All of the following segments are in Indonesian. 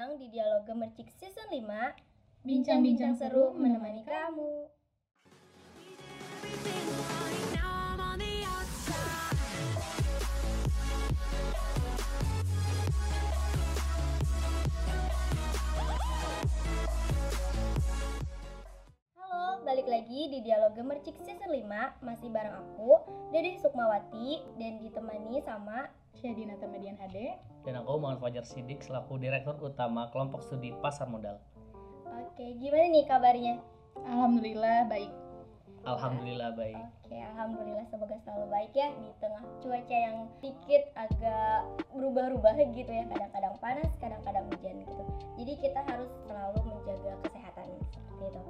datang di Dialog Gemercik Season 5 Bincang-bincang seru menemani kamu. Halo, balik lagi di Dialog Gemercik Season 5 Masih bareng aku, Dede Sukmawati Dan ditemani sama Syadina Tamedian HD. Dan aku Muhammad Fajar Sidik selaku Direktur Utama Kelompok Studi Pasar Modal. Oke, gimana nih kabarnya? Alhamdulillah baik. Alhamdulillah baik. Oke, alhamdulillah semoga selalu baik ya di tengah cuaca yang sedikit agak berubah-ubah gitu ya, kadang-kadang panas, kadang-kadang hujan gitu. Jadi kita harus selalu menjaga kesehatan seperti itu.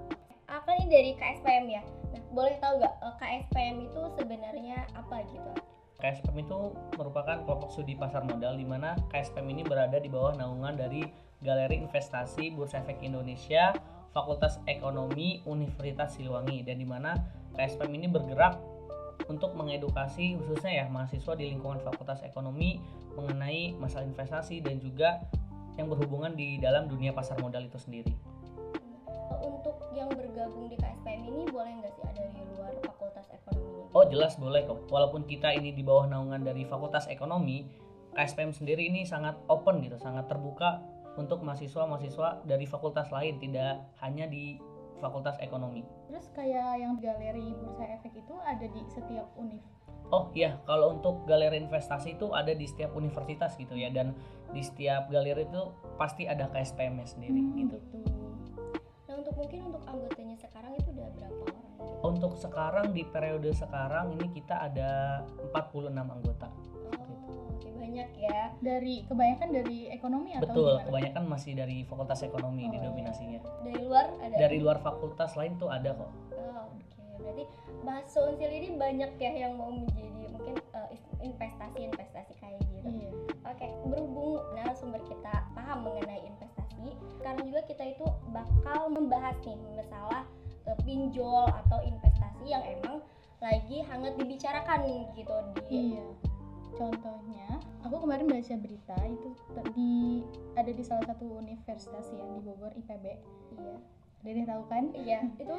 Akan ini dari KSPM ya. Nah, boleh tahu nggak eh, KSPM itu sebenarnya apa gitu? KSPM itu merupakan kelompok studi pasar modal di mana KSPM ini berada di bawah naungan dari Galeri Investasi Bursa Efek Indonesia, Fakultas Ekonomi Universitas Siliwangi dan di mana KSPM ini bergerak untuk mengedukasi khususnya ya mahasiswa di lingkungan Fakultas Ekonomi mengenai masalah investasi dan juga yang berhubungan di dalam dunia pasar modal itu sendiri. Untuk yang bergabung di KSPM ini boleh nggak sih ada dari luar Fakultas Ekonomi? Oh jelas boleh kok. Walaupun kita ini di bawah naungan dari Fakultas Ekonomi, KSPM sendiri ini sangat open gitu, sangat terbuka untuk mahasiswa-mahasiswa dari fakultas lain, tidak hanya di Fakultas Ekonomi. Terus kayak yang galeri bursa efek itu ada di setiap univ. Oh iya, kalau untuk galeri investasi itu ada di setiap universitas gitu ya, dan di setiap galeri itu pasti ada KSPM sendiri Hmm, gitu. Nah, untuk mungkin untuk anggotanya Untuk sekarang di periode sekarang ini kita ada 46 anggota. Oh, banyak ya. Dari kebanyakan dari ekonomi atau Betul, gimana? kebanyakan masih dari Fakultas Ekonomi Oh. didominasinya. Dari luar ada? Dari luar fakultas lain tuh ada kok. Oh, oke. Berarti Bahasa Unsil ini banyak ya yang mau menjadi mungkin eh, investasi-investasi kayak gitu. Iya. Oke, berhubung narasumber kita paham mengenai investasi, sekarang juga kita itu bakal membahas nih masalah eh, pinjol atau investasi yang emang lagi hangat dibicarakan gitu di Iya. Contohnya, aku kemarin baca berita itu di ada di salah satu universitas ya di Bogor IPB. iya. Dede tahu kan? Iya, itu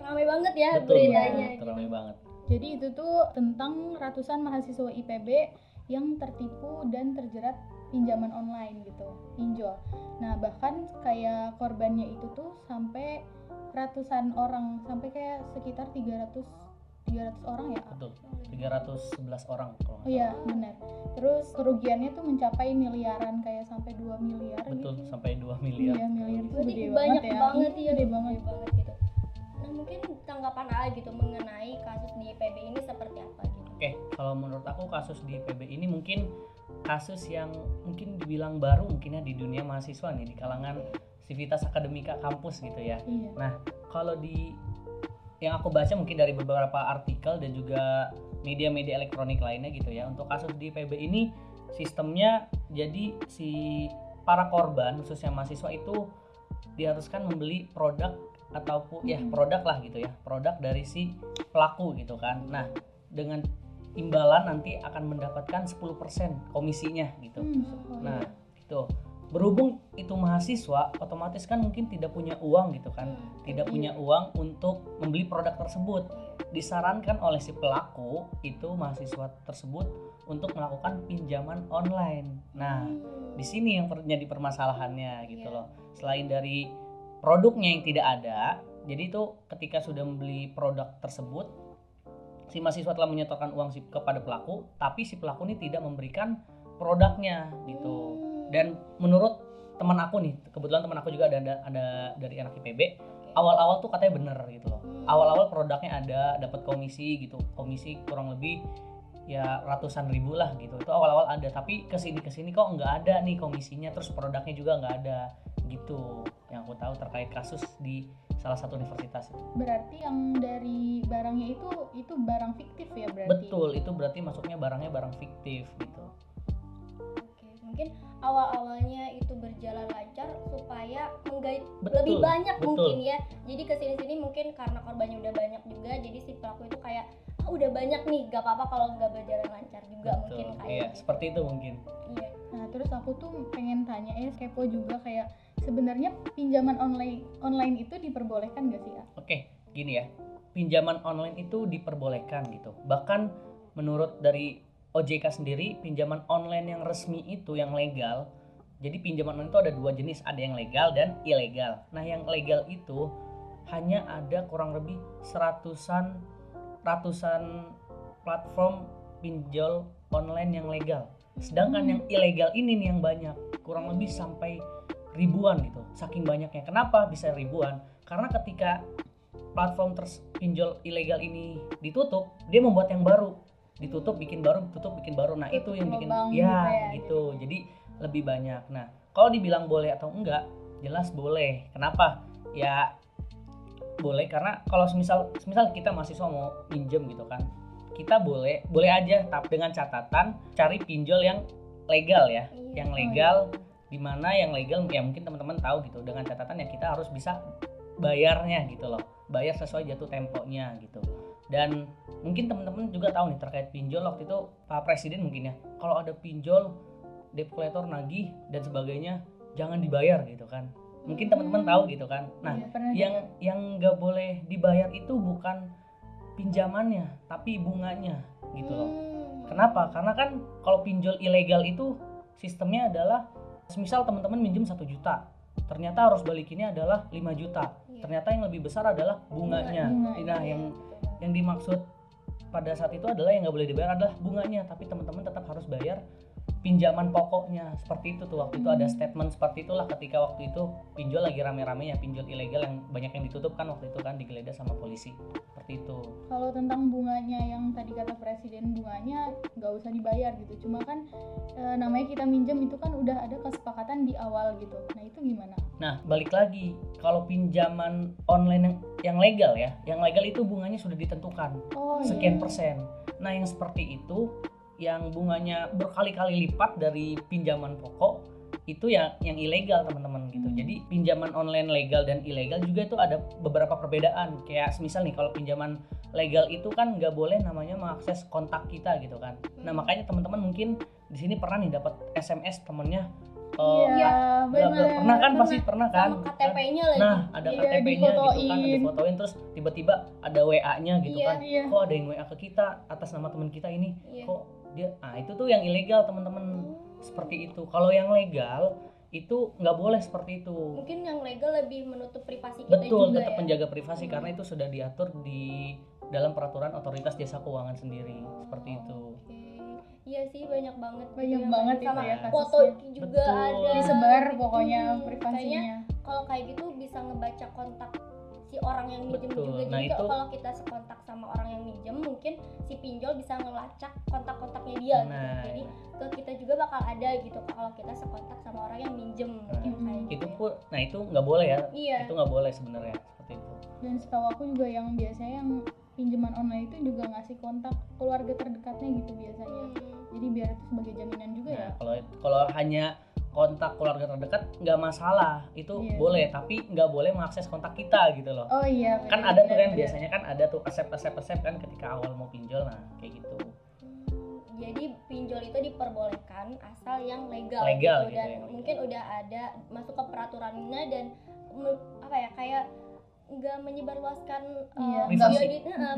ramai banget ya Betul, beritanya betul, gitu. ramai banget. Jadi itu tuh tentang ratusan mahasiswa IPB yang tertipu dan terjerat pinjaman online gitu, pinjol. Nah, bahkan kayak korbannya itu tuh sampai ratusan orang, sampai kayak sekitar 300 300 orang ya. Betul. 311 orang kalau Oh nggak iya, benar. Terus kerugiannya tuh mencapai miliaran kayak sampai 2 miliar salah. Betul, gitu. sampai 2 miliar. Iya, miliar itu gede banyak banget ya. banget Iya, ya, gede banget. gede banget gitu. Nah, mungkin tanggapan A gitu mengenai kasus di PB ini seperti apa gitu. Oke, kalau menurut aku kasus di PB ini mungkin kasus yang mungkin dibilang baru mungkin ya di dunia mahasiswa nih di kalangan civitas akademika kampus gitu ya. Iya. Kalau di yang aku baca mungkin dari beberapa artikel dan juga media-media elektronik lainnya gitu ya. Untuk kasus di PB ini sistemnya jadi si para korban khususnya mahasiswa itu diharuskan membeli produk ataupun ya Hmm. produk lah gitu ya. Produk dari si pelaku gitu kan. Nah, dengan imbalan nanti akan mendapatkan 10% komisinya gitu. Hmm, Nah, iya. gitu. Berhubung itu mahasiswa, otomatis kan mungkin tidak punya uang gitu kan. Hmm, Tidak Iya. punya uang untuk membeli produk tersebut. Disarankan oleh si pelaku itu mahasiswa tersebut untuk melakukan pinjaman online. Nah, Hmm. di sini yang per- jadi permasalahannya gitu Iya. loh. Selain dari produknya yang tidak ada, jadi itu ketika sudah membeli produk tersebut, si mahasiswa telah menyetorkan uang si kepada pelaku, tapi si pelaku ini tidak memberikan produknya gitu. Hmm. Dan menurut teman aku nih, kebetulan teman aku juga ada ada, ada dari anak IPB, awal-awal tuh katanya bener gitu loh. Hmm. Awal-awal produknya ada, dapat komisi gitu, komisi kurang lebih ya ratusan ribu lah gitu. Itu awal-awal ada, tapi ke sini ke sini kok nggak ada nih komisinya, terus produknya juga nggak ada gitu. Yang aku tahu terkait kasus di salah satu universitas. Berarti yang dari barangnya itu itu barang fiktif ya berarti. Betul, itu berarti masuknya barangnya barang fiktif gitu. Oke, mungkin awal-awalnya itu berjalan lancar supaya menggait Betul, lebih banyak betul. mungkin ya. Jadi ke sini-sini mungkin karena korbannya udah banyak juga, jadi si pelaku itu kayak ah udah banyak nih, gak apa-apa kalau nggak berjalan lancar juga mungkin Betul. kayak Iya, gitu. seperti itu mungkin. Iya. Nah, terus aku tuh pengen tanya ya kepo juga kayak sebenarnya pinjaman online online itu diperbolehkan gak sih kak? Oke, gini ya. Pinjaman online itu diperbolehkan gitu. Bahkan menurut dari OJK sendiri, pinjaman online yang resmi itu yang legal. Jadi pinjaman online itu ada dua jenis, ada yang legal dan ilegal. Nah, yang legal itu hanya ada kurang lebih seratusan ratusan platform pinjol online yang legal. Sedangkan Hmm. yang ilegal ini nih yang banyak, kurang lebih sampai ribuan gitu. Saking banyaknya. Kenapa bisa ribuan? Karena ketika platform pinjol ilegal ini ditutup, dia membuat yang baru. Ditutup, bikin baru, ditutup, bikin baru. Nah, itu Tutup yang bikin ya gitu ya, gitu. Jadi lebih banyak. Nah, kalau dibilang boleh atau enggak, jelas boleh. Kenapa? Ya boleh karena kalau semisal semisal kita mahasiswa mau pinjem gitu kan kita boleh boleh aja tapi dengan catatan cari pinjol yang legal ya Iya. yang Oh, legal di mana yang legal ya mungkin teman-teman tahu gitu. Dengan catatan ya kita harus bisa bayarnya gitu loh. Bayar sesuai jatuh temponya gitu. Dan mungkin teman-teman juga tahu nih terkait pinjol waktu itu Pak Presiden mungkin ya kalau ada pinjol debt collector nagih dan sebagainya jangan dibayar gitu kan. Mungkin teman-teman tahu gitu kan. Nah Iya, yang juga. yang nggak boleh dibayar itu bukan pinjamannya tapi bunganya gitu loh. Hmm. kenapa? Karena kan kalau pinjol ilegal itu sistemnya adalah misal teman-teman minjem satu juta ternyata harus balikinnya adalah 5 juta Iya. ternyata yang lebih besar adalah bunganya Bunga, nah Iya, yang betul. yang dimaksud pada saat itu adalah yang nggak boleh dibayar adalah bunganya tapi teman-teman tetap harus bayar pinjaman pokoknya seperti itu tuh waktu itu ada Hmm. statement seperti itulah ketika waktu itu pinjol lagi rame-ramenya pinjol ilegal yang banyak yang ditutup kan waktu itu kan digeledah sama polisi seperti itu kalau tentang bunganya yang tadi kata presiden bunganya nggak usah dibayar gitu cuma kan e, namanya kita minjem itu kan udah ada kesepakatan di awal gitu nah itu gimana Nah, balik lagi, kalau pinjaman online yang, yang legal ya, yang legal itu bunganya sudah ditentukan oh sekian iya. persen. Nah, yang seperti itu, yang bunganya berkali-kali lipat dari pinjaman pokok, itu yang yang ilegal teman-teman gitu. Hmm. Jadi pinjaman online legal dan ilegal juga itu ada beberapa perbedaan. Kayak misal nih, kalau pinjaman legal itu kan nggak boleh namanya mengakses kontak kita gitu kan. Nah, Hmm. makanya teman-teman mungkin di sini pernah nih dapat SMS temennya. iya Bla, bla. benar pernah kan pasti pernah kan KTP-nya lagi nah ada Iya, KTP-nya gitu kan difotoin. difotoin terus tiba-tiba ada WA-nya gitu Iya, kan iya kok ada yang WA ke kita atas nama teman kita ini Iya. kok dia ah itu tuh yang ilegal teman-teman Hmm. seperti itu kalau yang legal itu nggak boleh seperti itu mungkin yang legal lebih menutup privasi kita betul juga tetap ya menjaga privasi Hmm. karena itu sudah diatur di dalam peraturan otoritas jasa keuangan sendiri seperti itu Oke. Iya sih banyak banget Banyak ya, banget sama itu ya foto juga Betul. ada disebar pokoknya Hmm, privasinya kalau kayak gitu bisa ngebaca kontak si orang yang minjem Betul. juga Nah, jadi itu- kalau kita sekontak sama orang yang minjem mungkin si pinjol bisa ngelacak kontak-kontaknya dia Nah. gitu jadi ke kita juga bakal ada gitu kalau kita sekontak sama orang yang minjem mungkin Hmm. kayak gitu itu pun nah itu nggak boleh ya iya itu nggak boleh sebenarnya seperti itu dan setahu aku juga yang biasanya yang pinjaman online itu juga ngasih kontak keluarga terdekatnya gitu biasanya Hmm. jadi biar itu sebagai jaminan juga ya Nah, kalau kalau hanya kontak keluarga terdekat nggak masalah, itu Iya. boleh, tapi nggak boleh mengakses kontak kita gitu loh. oh iya kan ada tuh kan biasanya kan ada tuh asep-asep-asep kan ketika awal mau pinjol, nah kayak gitu. Jadi pinjol itu diperbolehkan asal yang legal, Legal gitu, gitu, dan yang legal. mungkin udah ada masuk ke peraturannya dan apa ya kayak nggak menyebarluaskan uh, Iya, eh, nggak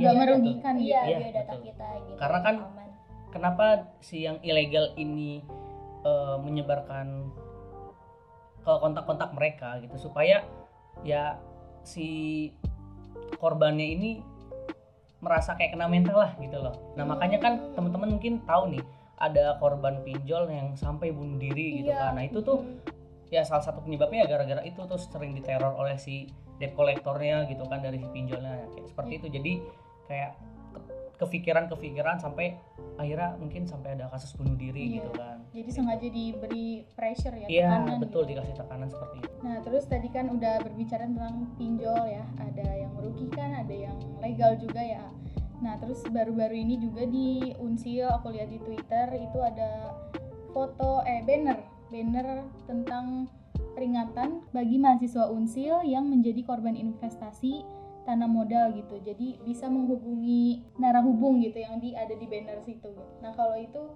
biodata- merugikan iya, gitu. Iya, biodata betul. kita gitu Karena kan aman. Kenapa si yang ilegal ini eh, menyebarkan ke kontak-kontak mereka gitu supaya ya si korbannya ini merasa kayak kena mental lah gitu loh. Nah makanya kan teman-teman mungkin tahu nih ada korban pinjol yang sampai bunuh diri gitu Iya. kan. Nah itu tuh ya salah satu penyebabnya ya gara-gara itu tuh sering diteror oleh si debt kolektornya gitu kan dari si pinjolnya kayak seperti Iya. itu jadi kayak kepikiran-kepikiran sampai akhirnya mungkin sampai ada kasus bunuh diri Iya. gitu kan jadi sengaja diberi pressure ya iya tekanan betul gitu. dikasih tekanan seperti itu Nah, terus tadi kan udah berbicara tentang pinjol ya. Ada yang merugikan, ada yang legal juga ya. Nah, terus baru-baru ini juga di Unsil aku lihat di Twitter itu ada foto eh banner, banner tentang peringatan bagi mahasiswa Unsil yang menjadi korban investasi tanam modal gitu. Jadi bisa menghubungi narahubung gitu yang di ada di banner situ. Nah, kalau itu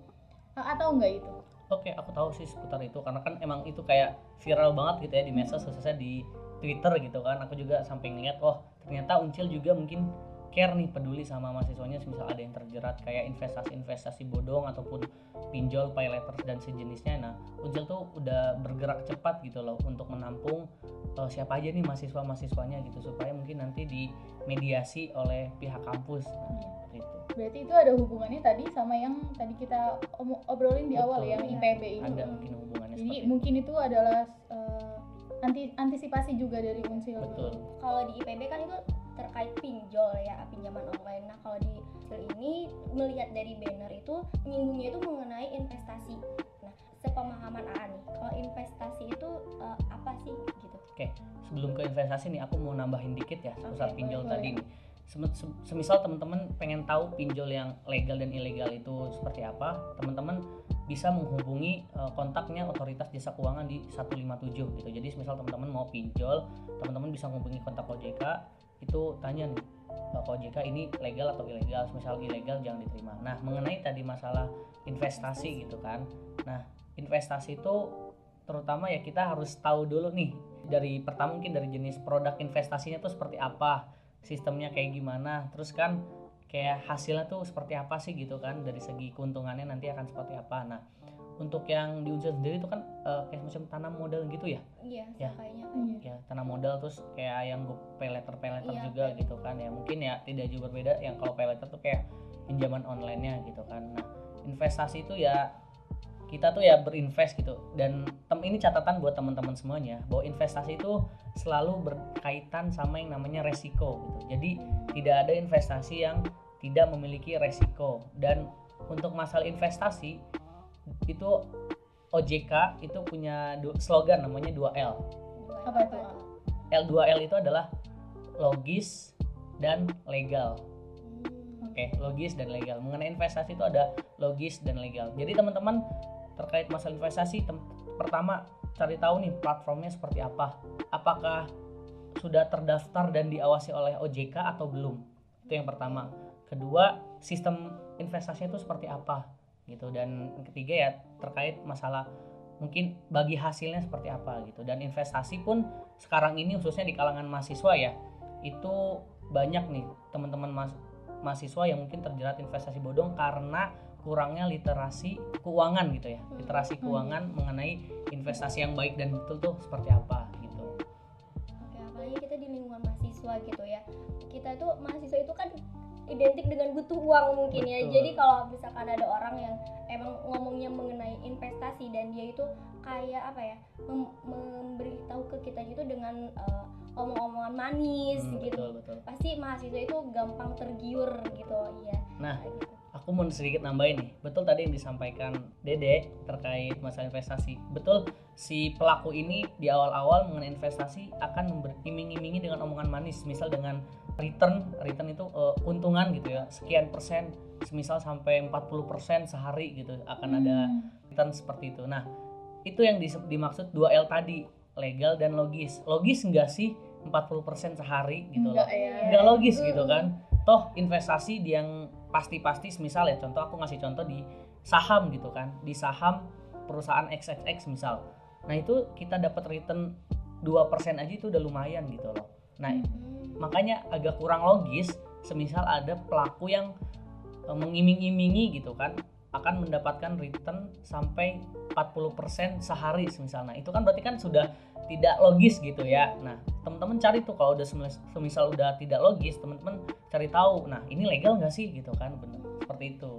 atau enggak itu? Oke, aku tahu sih seputar itu karena kan emang itu kayak viral banget gitu ya di medsos khususnya di Twitter gitu kan. Aku juga sampai ngeliat, oh ternyata Uncil juga mungkin care nih peduli sama mahasiswanya misal ada yang terjerat kayak investasi-investasi bodong ataupun pinjol, pay letters dan sejenisnya. Nah, Uncil tuh udah bergerak cepat gitu loh untuk menampung uh, siapa aja nih mahasiswa-mahasiswanya gitu supaya mungkin nanti dimediasi oleh pihak kampus. Nah, seperti itu. Berarti itu ada hubungannya tadi sama yang tadi kita om- obrolin di awal Betul. yang. IPB ini. Ada mungkin hubungannya Jadi seperti mungkin itu adalah anti antisipasi juga dari Unsil. itu. Betul. kalau di IPB kan itu terkait pinjol ya pinjaman online. Nah kalau di ini melihat dari banner itu nyinggungnya itu mengenai investasi. Nah sepemahaman AA nih kalau investasi itu eh, apa sih gitu? Sebelum ke investasi nih aku mau nambahin dikit ya Oke, pinjol boleh, tadi nih. Sem- sem- semisal teman-teman pengen tahu pinjol yang legal dan ilegal itu seperti apa teman-teman bisa menghubungi eh, kontaknya otoritas jasa keuangan di 157 gitu. Jadi semisal teman-teman mau pinjol teman-teman bisa menghubungi kontak OJK itu tanya nih eh, ke OJK ini legal atau ilegal? Semisal ilegal jangan diterima. Nah mengenai tadi masalah investasi gitu kan. Nah investasi itu terutama ya kita harus tahu dulu nih dari pertama mungkin dari jenis produk investasinya tuh seperti apa sistemnya kayak gimana terus kan kayak hasilnya tuh seperti apa sih gitu kan dari segi keuntungannya nanti akan seperti apa. Nah untuk yang di Unsur sendiri itu kan eh, kayak semacam tanam modal gitu ya? Iya Ya. kayaknya Iya. ya tanam modal terus kayak yang gue peleter peleter Iya, juga pay gitu kan. Ya mungkin ya tidak jauh berbeda yang kalau peleter tuh kayak pinjaman online-nya gitu kan. Nah investasi itu ya kita tuh ya berinvest gitu. Dan tem ini catatan buat teman-teman semuanya bahwa investasi itu selalu berkaitan sama yang namanya resiko gitu. Jadi tidak ada investasi yang tidak memiliki resiko. Dan untuk masalah investasi itu OJK itu punya slogan namanya 2L Dua Apa itu, A? L2L itu adalah logis dan legal. Hmm. Oke, logis dan legal. Mengenai investasi itu ada logis dan legal. Jadi teman-teman terkait masalah investasi, pertama cari tahu nih platformnya seperti apa. Apakah sudah terdaftar dan diawasi oleh OJK atau belum? Itu yang pertama. Kedua, sistem investasinya itu seperti apa gitu. Dan ketiga ya terkait masalah mungkin bagi hasilnya seperti apa gitu. Dan investasi pun sekarang ini khususnya di kalangan mahasiswa ya itu banyak nih teman-teman mas- mahasiswa yang mungkin terjerat investasi bodong karena kurangnya literasi keuangan gitu ya literasi keuangan mengenai investasi yang baik dan betul tuh seperti apa gitu Oke, apalagi kita di lingkungan mahasiswa gitu ya. Kita tuh mahasiswa itu kan identik dengan butuh uang mungkin ya. Betul. Jadi kalau misalkan ada orang yang emang ngomongnya mengenai investasi dan dia itu kayak apa ya? mem- memberitahu ke kita gitu dengan eh, omong-omongan manis Hmm, gitu. betul betul Pasti mahasiswa itu gampang tergiur gitu, iya. Nah. Gitu. Aku mau sedikit nambahin nih. Betul tadi yang disampaikan Dede terkait masalah investasi. Betul si pelaku ini di awal-awal mengenai investasi akan memberi iming-imingi dengan omongan manis. Misal dengan return return itu eh, keuntungan gitu ya. Sekian persen semisal sampai 40% sehari gitu akan ada Hmm. return seperti itu. Nah itu yang dimaksud 2L tadi legal dan logis. Logis enggak sih 40% sehari gitu loh? Enggak ya. nggak logis gitu kan? Toh investasi di yang pasti-pasti misal ya contoh aku ngasih contoh di saham gitu kan di saham perusahaan XXX misal. Nah itu kita dapat return 2% aja itu udah lumayan gitu loh. Nah Hmm. makanya agak kurang logis semisal ada pelaku yang eh, mengiming-imingi gitu kan akan mendapatkan return sampai 40% sehari semisal. Nah itu kan berarti kan sudah tidak logis gitu ya. Nah teman-teman cari tuh kalau udah semis- semisal udah tidak logis teman-teman cari tahu nah ini legal nggak sih? Gitu kan bener. Seperti itu.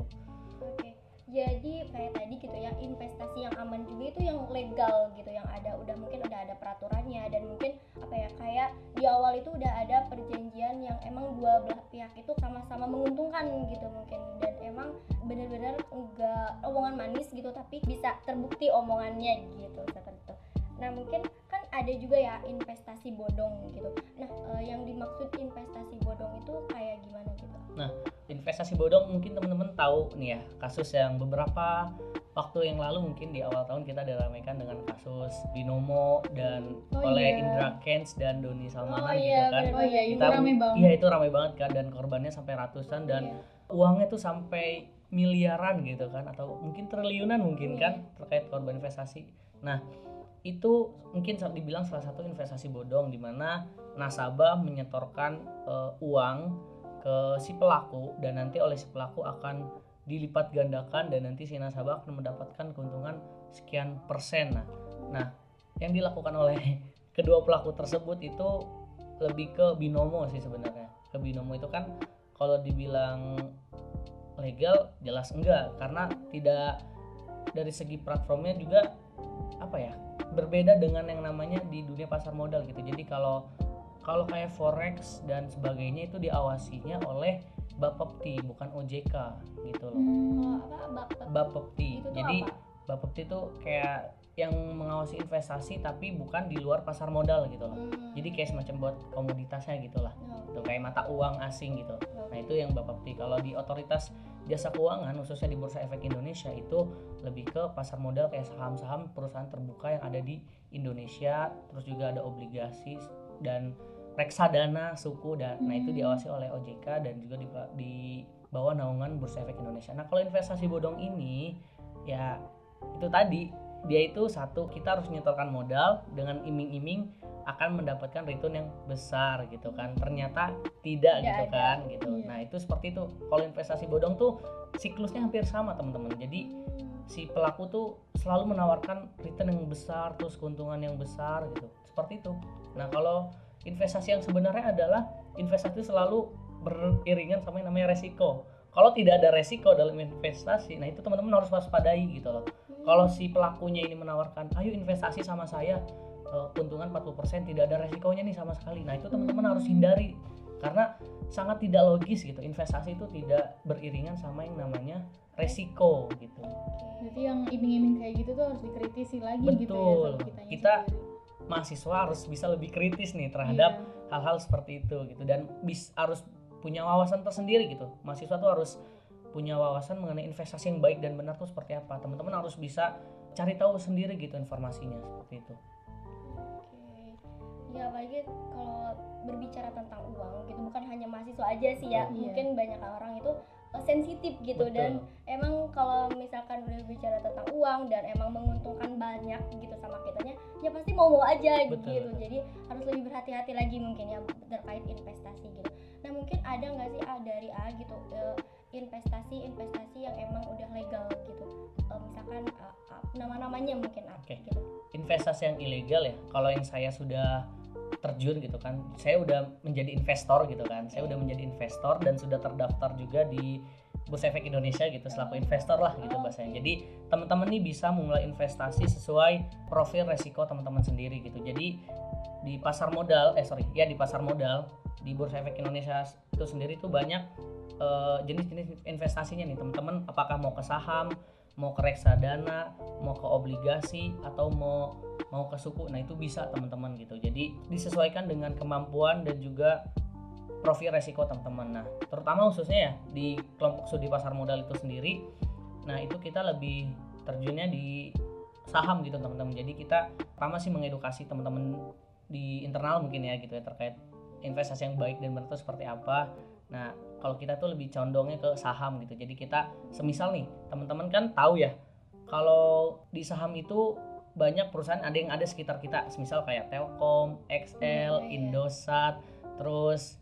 Oke, jadi kayak tadi gitu ya investasi yang aman juga itu yang legal gitu yang ada udah mungkin udah ada peraturannya dan mungkin apa ya kayak di awal itu udah yang emang dua belah pihak itu sama-sama menguntungkan gitu mungkin dan emang bener-bener enggak omongan manis gitu tapi bisa terbukti omongannya gitu seperti itu. Nah mungkin ada juga ya investasi bodong gitu. Nah eh, yang dimaksud investasi bodong itu kayak gimana gitu? investasi bodong mungkin teman-teman tahu nih ya kasus yang beberapa waktu yang lalu mungkin di awal tahun kita diramaikan dengan kasus binomo dan Oh oleh iya. Indra Kents dan Doni Salmanan Oh gitu iya, kan. Oh iya, itu Kita- rame banget. iya itu ramai banget kan dan korbannya sampai ratusan dan Iya. uangnya tuh sampai miliaran gitu kan atau mungkin triliunan mungkin kan terkait korban investasi. Nah, itu mungkin dibilang salah satu investasi bodong di mana nasabah menyetorkan eh, uang ke si pelaku dan nanti oleh si pelaku akan dilipat gandakan dan nanti si nasabah akan mendapatkan keuntungan sekian persen. Nah, nah yang dilakukan oleh kedua pelaku tersebut itu lebih ke binomo sih sebenarnya. Ke binomo itu kan kalau dibilang legal jelas enggak karena tidak dari segi platformnya juga apa ya berbeda dengan yang namanya di dunia pasar modal gitu. Jadi kalau kalau kayak forex dan sebagainya itu diawasinya oleh Bapepti bukan OJK gitu loh. Kalau apa? Bapepti itu tuh jadi apa? Bapepti itu kayak yang mengawasi investasi tapi bukan di luar pasar modal gitu loh Hmm. jadi kayak semacam buat komoditasnya gitu lah Oh, Tuh, kayak mata uang asing gitu Nah itu yang Bapepti. Kalau di otoritas jasa keuangan khususnya di Bursa Efek Indonesia itu lebih ke pasar modal kayak saham-saham perusahaan terbuka yang ada di Indonesia, terus juga ada obligasi dan reksadana suku dan nah itu Hmm. diawasi oleh OJK dan juga di, di bawah naungan Bursa Efek Indonesia. Nah kalau investasi bodong ini ya itu tadi dia itu satu kita harus nyetorkan modal dengan iming-iming akan mendapatkan return yang besar gitu kan. Ternyata tidak, Tidak gitu ada. kan gitu. Iya. nah itu seperti itu. Kalau investasi bodong tuh siklusnya hampir sama teman-teman. Jadi si pelaku tuh selalu menawarkan return yang besar terus keuntungan yang besar gitu. Seperti itu. Nah kalau investasi yang sebenarnya adalah investasi selalu beriringan sama yang namanya resiko. Kalau tidak ada resiko dalam investasi nah itu teman-teman harus waspadai gitu loh kalau si pelakunya ini menawarkan ayo investasi sama saya eh, keuntungan 40% tidak ada resikonya nih sama sekali nah itu teman-teman harus hindari karena sangat tidak logis gitu investasi itu tidak beriringan sama yang namanya resiko gitu Berarti yang iming-iming kayak gitu tuh harus dikritisi lagi gitu ya Betul. sama kitanya Kita- sendiri. mahasiswa harus bisa lebih kritis nih terhadap Iya. hal-hal seperti itu gitu dan bis harus punya wawasan tersendiri gitu mahasiswa tuh harus punya wawasan mengenai investasi yang baik dan benar tuh seperti apa teman-teman harus bisa cari tahu sendiri gitu informasinya seperti itu Oke. Ya apalagi kalau berbicara tentang uang gitu bukan hanya mahasiswa aja sih ya. Iya. Mungkin banyak orang itu eh, sensitif gitu Betul. dan emang kalau misalkan udah bicara tentang uang dan emang menguntungkan banyak gitu sama kitanya ya pasti mau mau aja Betul, gitu. Jadi harus lebih berhati-hati lagi mungkin ya terkait investasi gitu. Nah mungkin ada nggak sih ah, dari A gitu eh, investasi-investasi yang emang udah legal gitu. Eh, misalkan ah, ah, nama-namanya mungkin Oke. gitu. investasi yang ilegal ya kalau yang saya sudah terjun gitu kan saya udah menjadi investor gitu kan saya udah menjadi investor dan sudah terdaftar juga di Bursa Efek Indonesia gitu selaku investor lah gitu Oh, bahasanya jadi teman-teman nih bisa memulai investasi sesuai profil resiko teman-teman sendiri gitu jadi di pasar modal eh sorry ya di pasar modal di Bursa Efek Indonesia itu sendiri tuh banyak eh, jenis-jenis investasinya nih teman-teman. Apakah mau ke saham mau ke reksadana mau ke obligasi atau mau mau ke suku? Nah itu bisa teman-teman gitu. Jadi disesuaikan dengan kemampuan dan juga profil resiko teman-teman. Nah terutama khususnya ya di kelompok studi pasar modal itu sendiri. Nah itu kita lebih terjunnya di saham gitu teman-teman. Jadi kita pertama sih mengedukasi teman-teman di internal mungkin ya gitu ya terkait investasi yang baik dan benar itu seperti apa nah kalau kita tuh lebih condongnya ke saham gitu jadi kita semisal nih teman-teman kan tahu ya kalau di saham itu banyak perusahaan ada yang ada sekitar kita semisal kayak Telkom, XL, Iya, iya. Indosat, terus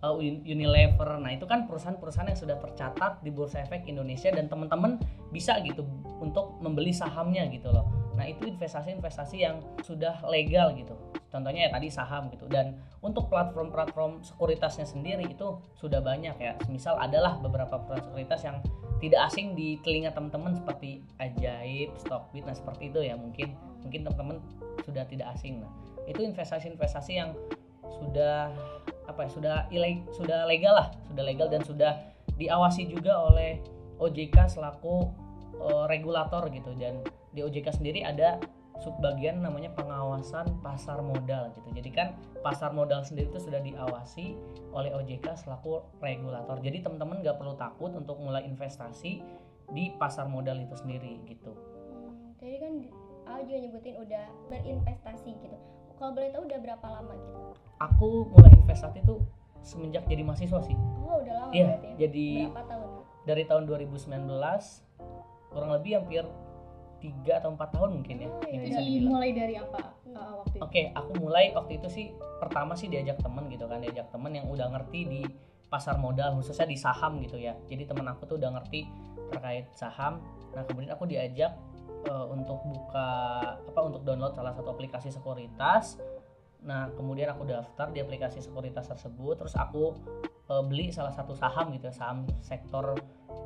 uh, Un- Unilever. Nah, itu kan perusahaan-perusahaan yang sudah tercatat di Bursa Efek Indonesia dan teman-teman bisa gitu untuk membeli sahamnya gitu loh. Nah, itu investasi-investasi yang sudah legal gitu. Contohnya ya tadi saham gitu. Dan untuk platform-platform sekuritasnya sendiri itu sudah banyak ya. Misal adalah beberapa perusahaan sekuritas yang tidak asing di telinga teman-teman seperti Ajaib, Stockbit, nah seperti itu ya mungkin mungkin teman-teman sudah tidak asing. Nah, itu investasi-investasi yang sudah apa ya sudah ileg, sudah legal lah, sudah legal dan sudah diawasi juga oleh OJK selaku eh, regulator gitu dan di OJK sendiri ada subbagian namanya pengawasan pasar modal gitu. Jadi kan pasar modal sendiri itu sudah diawasi oleh OJK selaku regulator. Jadi teman-teman nggak perlu takut untuk mulai investasi di pasar modal itu sendiri gitu. Hmm, tadi kan di- A juga nyebutin udah berinvestasi gitu. Kalau boleh tahu udah berapa lama gitu? Aku mulai investasi itu semenjak jadi mahasiswa sih. Oh udah lama Iya, berarti. ya? jadi berapa tahun? dari tahun 2019 kurang lebih hampir tiga atau empat tahun mungkin ya Oh, gitu iya. bisa Jadi mulai dari apa uh, waktu itu? Oke, aku mulai waktu itu sih pertama sih diajak temen gitu kan, diajak temen yang udah ngerti di pasar modal khususnya di saham gitu ya. Jadi temen aku tuh udah ngerti terkait saham. Nah kemudian aku diajak eh, untuk buka apa untuk download salah satu aplikasi sekuritas. Nah kemudian aku daftar di aplikasi sekuritas tersebut, terus aku eh, beli salah satu saham gitu ya, saham sektor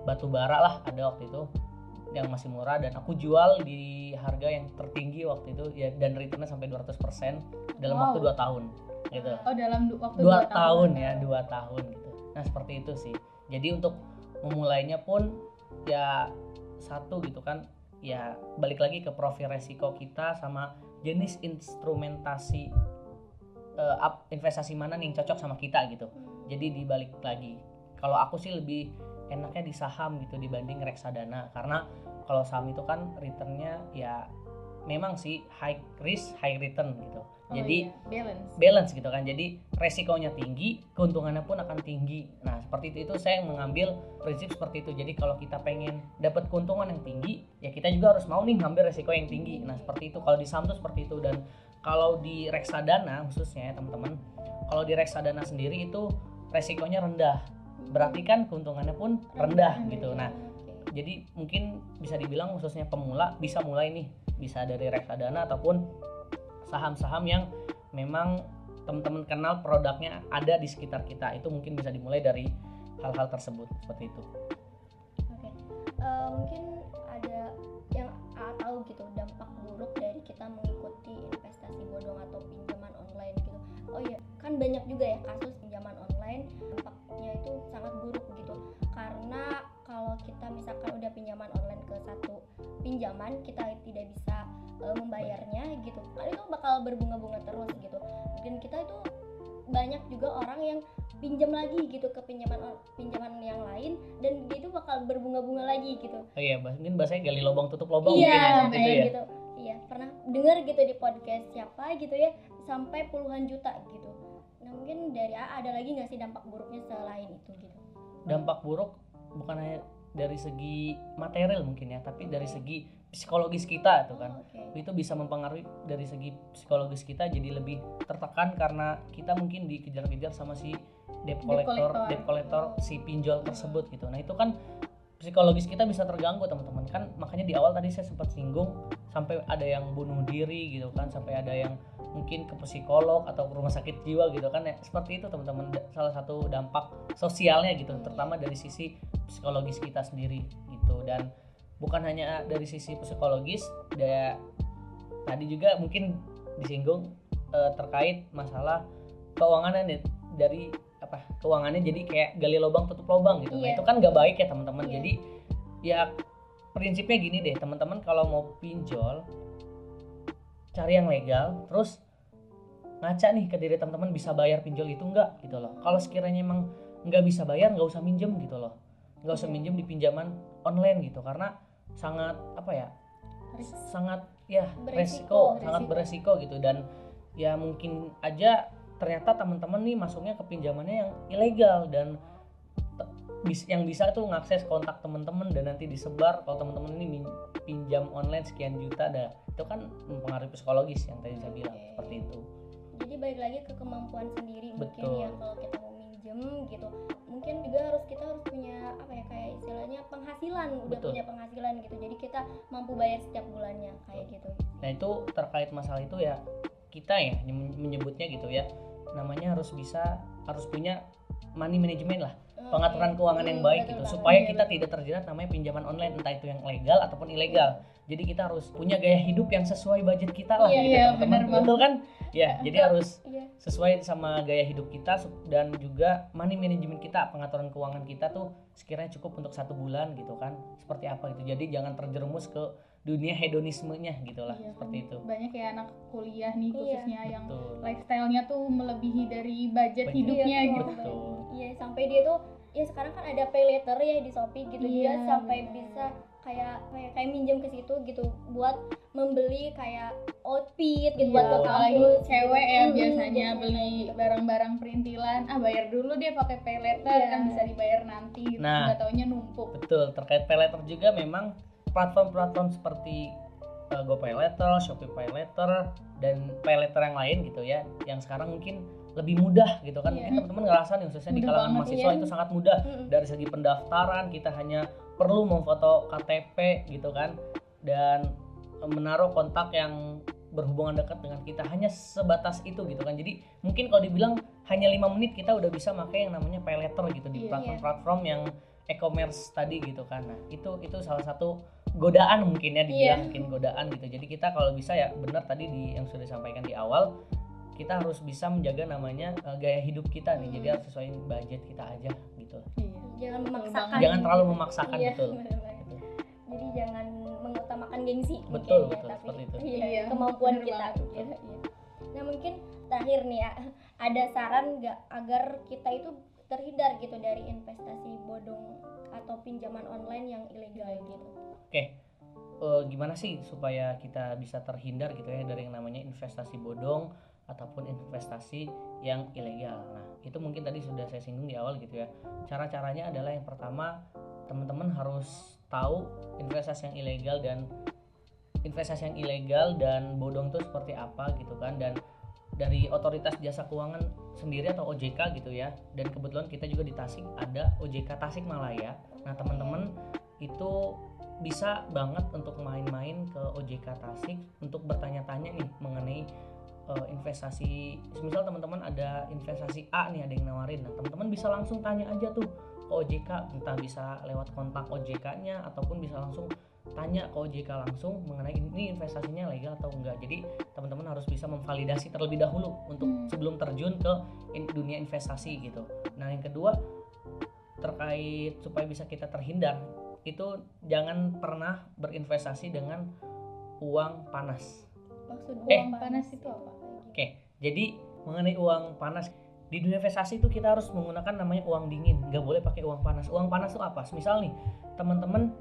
batu bara lah ada waktu itu yang masih murah dan aku jual di harga yang tertinggi waktu itu ya dan returnnya sampai 200% dalam Wow. waktu 2 tahun gitu. Oh dalam du- waktu Dua dua tahun ya, dua tahun gitu. Nah, seperti itu sih. Jadi untuk memulainya pun ya satu gitu kan ya balik lagi ke profil resiko kita sama jenis instrumentasi up- investasi mana nih yang cocok sama kita gitu. Jadi dibalik lagi. Kalau aku sih lebih enaknya di saham gitu dibanding reksadana. Karena kalau saham itu kan returnnya ya memang sih high risk high return gitu. Oh, Jadi iya, balance. balance gitu kan. Jadi resikonya tinggi keuntungannya pun akan tinggi. Nah seperti itu itu saya mengambil prinsip seperti itu. Jadi kalau kita pengen dapat keuntungan yang tinggi ya kita juga harus mau nih ngambil resiko yang tinggi. Nah seperti itu. Kalau di saham tuh seperti itu. Dan kalau di reksadana khususnya ya teman-teman kalau di reksadana sendiri itu resikonya rendah berarti kan keuntungannya pun rendah gitu. Nah jadi mungkin bisa dibilang khususnya pemula bisa mulai nih bisa dari reksadana ataupun saham-saham yang memang teman-teman kenal produknya ada di sekitar kita. Itu mungkin bisa dimulai dari hal-hal tersebut seperti itu. Oke, Eh, mungkin ada yang A tahu gitu dampak buruk dari kita mengikuti investasi bodong atau pinjaman online gitu. Oh iya, kan banyak juga ya kasus pinjaman kita tidak bisa eh, membayarnya gitu, kan itu bakal berbunga-bunga terus gitu. Dan kita itu banyak juga orang yang pinjam lagi gitu ke pinjaman pinjaman yang lain dan dia itu bakal berbunga-bunga lagi gitu. oh iya mungkin bahasanya gali lubang tutup lubang iya, mungkin ya itu ya gitu. Iya, pernah dengar gitu di podcast siapa gitu ya sampai puluhan juta gitu. Nah, mungkin dari A ada lagi nggak sih dampak buruknya selain itu gitu? dampak buruk bukan hanya dari segi material mungkin ya tapi dari segi psikologis kita tuh kan Oh, Oke. itu bisa mempengaruhi dari segi psikologis kita jadi lebih tertekan karena kita mungkin dikejar-kejar sama si debt collector. debt collector si pinjol tersebut gitu. Nah, itu kan psikologis kita bisa terganggu teman-teman kan makanya di awal tadi saya sempat singgung sampai ada yang bunuh diri gitu kan sampai ada yang mungkin ke psikolog atau ke rumah sakit jiwa gitu kan ya. Seperti itu teman-teman. Salah satu dampak sosialnya gitu terutama dari sisi psikologis kita sendiri gitu. Dan bukan hanya dari sisi psikologis da, tadi juga mungkin disinggung eh, terkait masalah keuangan nih. Dari apa keuangannya jadi kayak gali lubang tutup lubang gitu. Nah Iya. itu kan nggak baik ya teman-teman. Iya. jadi ya prinsipnya gini deh teman-teman. Kalau mau pinjol cari yang legal terus ngaca nih ke diri teman-teman bisa bayar pinjol itu enggak gitu loh kalau sekiranya emang nggak bisa bayar nggak usah minjem gitu loh nggak usah Iya. minjem di pinjaman online gitu karena sangat apa ya Risk. sangat ya Beresiko, resiko, sangat beresiko. gitu dan ya mungkin aja ternyata teman-teman nih masuknya ke pinjamannya yang ilegal dan yang bisa tuh ngakses kontak teman-teman dan nanti disebar kalau teman-teman ini pinjam online sekian juta dah itu kan mempengaruhi psikologis yang tadi saya bilang Oke. seperti itu Jadi balik lagi ke kemampuan sendiri mungkin Betul. ya kalau kita mau minjem gitu. Mungkin juga harus kita harus punya apa ya kayak istilahnya penghasilan, udah punya penghasilan gitu. Jadi kita mampu bayar setiap bulannya kayak gitu. Nah itu terkait masalah itu ya kita ya men- menyebutnya gitu ya. Namanya harus bisa harus punya money management lah. Pengaturan keuangan yang Hmm, baik betul gitu. supaya Iya, kita tidak terjerat namanya pinjaman online entah itu yang legal ataupun ilegal. Jadi kita harus punya gaya hidup yang sesuai budget kita lah Iya, gitu iya, teman-teman. benar banget. betul kan ya jadi harus Iya. sesuai sama gaya hidup kita dan juga money management kita pengaturan keuangan kita tuh sekiranya cukup untuk satu bulan gitu kan seperti apa gitu jadi jangan terjerumus ke dunia hedonismenya gitulah Iya, seperti kan itu banyak ya anak kuliah nih Iya. khususnya yang betul lifestyle-nya tuh melebihi dari budget Budget. hidupnya Iya, gitu. Iya, sampai dia tuh ya sekarang kan ada pay later ya di Shopee gitu dia Iya, sampai benar. bisa kayak kayak kayak minjem ke situ gitu buat membeli kayak outfit gitu Iya, buat ke kampus cewek ya biasanya beli barang-barang perintilan ah bayar dulu dia pakai pay letter Iya. kan bisa dibayar nanti gitu Nah. nggak taunya numpuk Betul, terkait pay letter juga memang platform-platform seperti uh, GoPay Letter, Shopee Pay Letter, dan pay letter yang lain gitu ya, yang sekarang mungkin lebih mudah gitu kan. Iya. Mungkin teman-teman ngerasa nih khususnya di Mudah kalangan banget, mahasiswa iya. itu sangat mudah Mm-mm. dari segi pendaftaran kita hanya perlu memfoto KTP gitu kan dan uh, menaruh kontak yang berhubungan dekat dengan kita hanya sebatas itu gitu kan jadi mungkin kalau dibilang hanya lima menit kita udah bisa pakai yang namanya pay letter gitu di Iya. platform-platform yang e-commerce tadi gitu kan nah itu itu salah satu godaan mungkin ya dibilang Iya. mungkin godaan gitu jadi kita kalau bisa ya benar tadi di yang sudah disampaikan di awal kita harus bisa menjaga namanya uh, gaya hidup kita nih jadi Hmm. harus sesuai budget kita aja gitu iya jangan memaksakan jangan terlalu memaksakan Iya, betul benar-benar. Gitu. jadi jangan mengutamakan gengsi Betul, mungkin ya, betul, tapi seperti itu. iya, Iya, kemampuan bener kita banget. gitu, iya. nah mungkin terakhir nih ya ada saran nggak agar kita itu terhindar gitu dari investasi bodong atau pinjaman online yang ilegal gitu Eh, gimana sih supaya kita bisa terhindar gitu ya dari yang namanya investasi bodong ataupun investasi yang ilegal. Nah, itu mungkin tadi sudah saya singgung di awal gitu ya. Cara-caranya adalah yang pertama teman-teman harus tahu investasi yang ilegal dan investasi yang ilegal dan bodong itu seperti apa gitu kan dan dari otoritas jasa keuangan sendiri atau OJK gitu ya dan kebetulan kita juga di Tasik ada OJK Tasikmalaya nah teman-teman itu bisa banget untuk main-main ke OJK Tasik untuk bertanya-tanya nih mengenai eh, investasi misal teman-teman ada investasi A nih ada yang nawarin. Nah teman-teman bisa langsung tanya aja tuh ke OJK entah bisa lewat kontak OJK-nya ataupun bisa langsung tanya ke OJK langsung mengenai ini investasinya legal atau enggak. Jadi teman-teman harus bisa memvalidasi terlebih dahulu untuk Hmm. sebelum terjun ke in- dunia investasi gitu. Nah yang kedua terkait supaya bisa kita terhindar itu jangan pernah berinvestasi dengan uang panas maksud Eh. uang panas itu apa Oke, jadi mengenai uang panas di dunia investasi itu kita harus menggunakan namanya uang dingin, nggak boleh pakai uang panas. Uang panas itu apa? Misal nih, teman-teman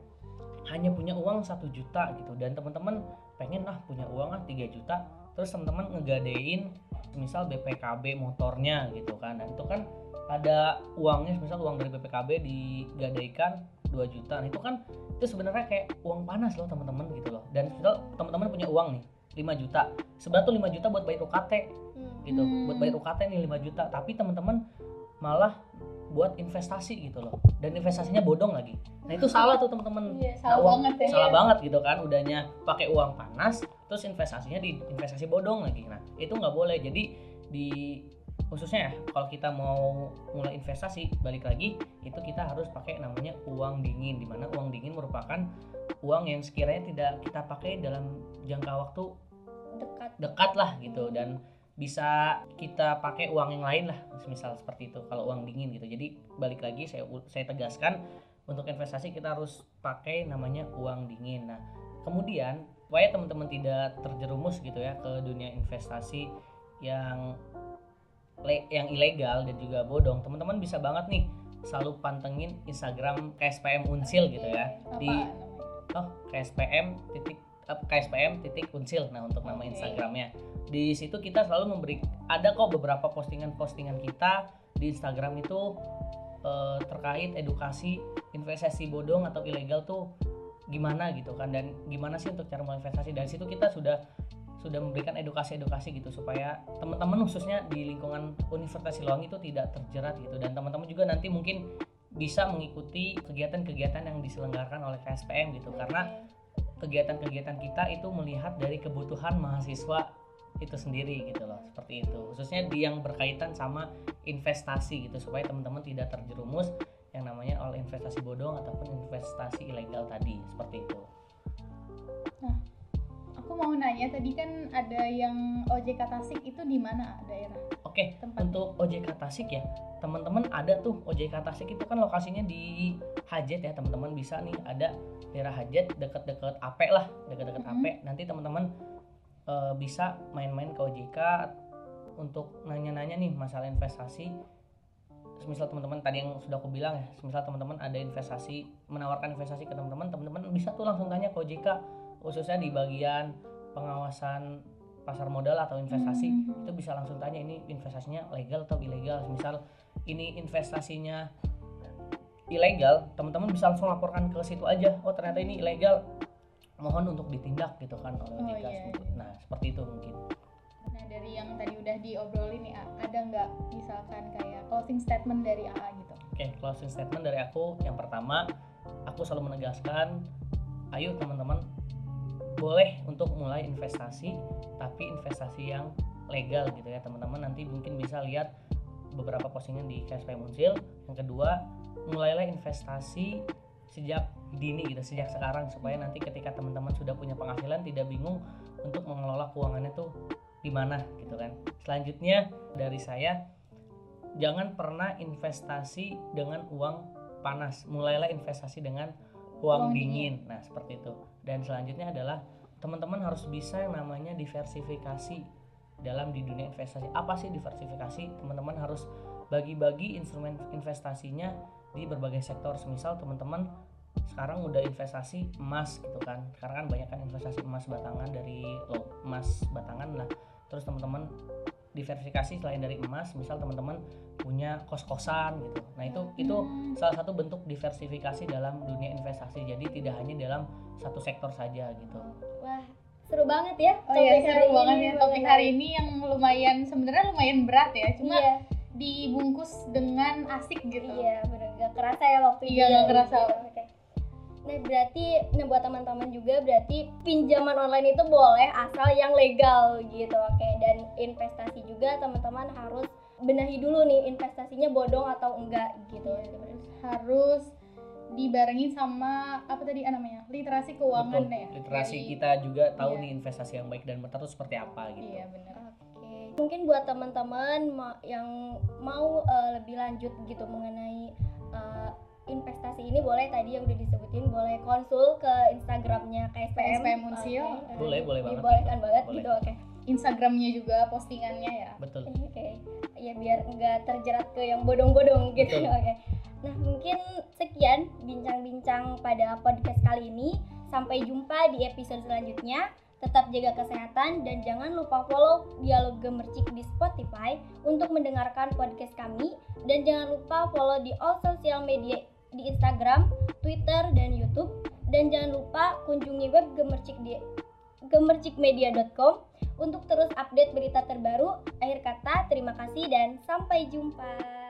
hanya punya uang satu juta gitu, dan teman-teman pengen lah punya uang ah 3 juta, terus teman-teman ngegadein misal BPKB motornya gitu kan, dan itu kan ada uangnya, misal uang dari BPKB digadaikan 2 juta, nah itu kan itu sebenarnya kayak uang panas loh teman-teman gitu loh, dan misal teman-teman punya uang nih 5 juta, sebenarnya tuh 5 juta buat bayar UKT Hmm. gitu. Hmm. buat bayar UKT nih 5 juta. Tapi teman-teman malah buat investasi gitu loh. Dan investasinya bodong lagi. Nah itu salah tuh teman-teman Iya, Nah, salah uang- banget ya. salah banget gitu kan. Udahnya pakai uang panas terus investasinya di investasi bodong lagi. Nah itu nggak boleh. Jadi di khususnya ya kalau kita mau mulai investasi balik lagi itu kita harus pakai namanya uang dingin. Di mana uang dingin merupakan uang yang sekiranya tidak kita pakai dalam jangka waktu dekat. Dekat lah gitu dan bisa kita pakai uang yang lain lah misal seperti itu kalau uang dingin gitu. Jadi balik lagi saya saya tegaskan untuk investasi kita harus pakai namanya uang dingin. Nah kemudian supaya teman-teman tidak terjerumus gitu ya ke dunia investasi yang yang ilegal dan juga bodong? Teman-teman bisa banget nih selalu pantengin Instagram KSPM Unsil gitu ya. Apa di oh KSPM titik KSPM titik unsil nah untuk nama. Instagramnya. Di situ kita selalu memberi ada kok beberapa postingan-postingan kita di Instagram itu eh, terkait edukasi investasi bodong atau ilegal tuh gimana gitu kan dan gimana sih untuk cara menginvestasi. Dari situ kita sudah sudah memberikan edukasi-edukasi gitu supaya teman-teman khususnya di lingkungan Universitas Siloam itu tidak terjerat gitu. Dan teman-teman juga nanti mungkin bisa mengikuti kegiatan-kegiatan yang diselenggarakan oleh KSPM gitu. Karena kegiatan-kegiatan kita itu melihat dari kebutuhan mahasiswa itu sendiri gitu loh seperti itu. Khususnya di yang berkaitan sama investasi gitu supaya teman-teman tidak terjerumus yang namanya oleh investasi bodong ataupun investasi ilegal tadi seperti itu. Aku mau nanya tadi kan ada yang OJK Tasik itu di mana daerah oke tempat. untuk OJK Tasik ya teman-teman ada tuh OJK Tasik itu kan lokasinya di Hajet ya teman-teman bisa nih ada daerah Hajet deket-deket AP lah deket-deket Mhm. AP nanti teman-teman eh, bisa main-main ke OJK untuk nanya-nanya nih masalah investasi. Misal teman-teman tadi yang sudah aku bilang ya misal teman-teman ada investasi menawarkan investasi ke teman-teman teman-teman bisa tuh langsung tanya ke OJK khususnya di bagian pengawasan pasar modal atau investasi Hmm. itu bisa langsung tanya ini investasinya legal atau ilegal misal ini investasinya ilegal teman-teman bisa langsung laporkan ke situ aja oh ternyata ini ilegal mohon untuk ditindak gitu kan oleh Oh, OJK iya, seperti itu. iya. nah seperti itu mungkin Nah dari yang tadi udah diobrolin nih, ada nggak misalkan kayak closing statement dari AA gitu? Oke, closing statement dari aku yang pertama, aku selalu menegaskan, ayo teman-teman boleh untuk mulai investasi, tapi investasi yang legal gitu ya teman-teman. Nanti mungkin bisa lihat beberapa postingan di KSP Munsil. Yang kedua, mulailah investasi sejak dini gitu, sejak sekarang supaya nanti ketika teman-teman sudah punya penghasilan tidak bingung untuk mengelola keuangannya tuh di mana gitu kan. Selanjutnya dari saya jangan pernah investasi dengan uang panas. Mulailah investasi dengan uang, dingin. Nah, seperti itu. Dan selanjutnya adalah teman-teman harus bisa yang namanya diversifikasi dalam di dunia investasi. Apa sih diversifikasi? Teman-teman harus bagi-bagi instrumen investasinya di berbagai sektor. Semisal teman-teman sekarang udah investasi emas gitu kan. Sekarang kan banyak kan investasi emas batangan dari lo emas batangan lah. Terus teman-teman diversifikasi selain dari emas, misal teman-teman punya kos-kosan gitu. Nah, itu itu Hmm. salah satu bentuk diversifikasi dalam dunia investasi. Jadi tidak hanya dalam satu sektor saja gitu. Wah, seru banget ya. Oh iya seru hari banget ini ya topik hari ini yang lumayan sebenarnya lumayan berat ya, cuma Iya, dibungkus dengan asik gitu. iya, bener gak kerasa ya waktu Iya, nggak kerasa. Oke. Nah berarti, nah buat teman-teman juga berarti pinjaman online itu boleh asal yang legal gitu, oke. Dan investasi juga teman-teman harus benahi dulu nih investasinya bodong atau enggak gitu. Terus harus dibarengin sama apa tadi namanya literasi keuangan Betul. ya. Literasi Dari- kita juga tahu Iya. nih investasi yang baik dan benar itu seperti apa gitu. Iya benar. Oke, mungkin buat teman-teman ma- yang mau eh, lebih lanjut gitu mengenai investasi ini boleh tadi yang udah disebutin boleh konsul ke Instagramnya KSPM. KSPM Unsil. Oke. Boleh, boleh banget. Dibolehkan banget Boleh. gitu, oke. Instagramnya juga postingannya ya. Betul. Oke, ya biar nggak terjerat ke yang bodong-bodong gitu. Oke. Nah mungkin sekian bincang-bincang pada podcast kali ini. Sampai jumpa di episode selanjutnya. Tetap jaga kesehatan dan jangan lupa follow Dialog Gemercik di Spotify untuk mendengarkan podcast kami. Dan jangan lupa follow di all sosial media di Instagram, Twitter, dan YouTube. Dan jangan lupa kunjungi web Gemercik di gemercikmedia.com untuk terus update berita terbaru. Akhir kata, terima kasih dan sampai jumpa.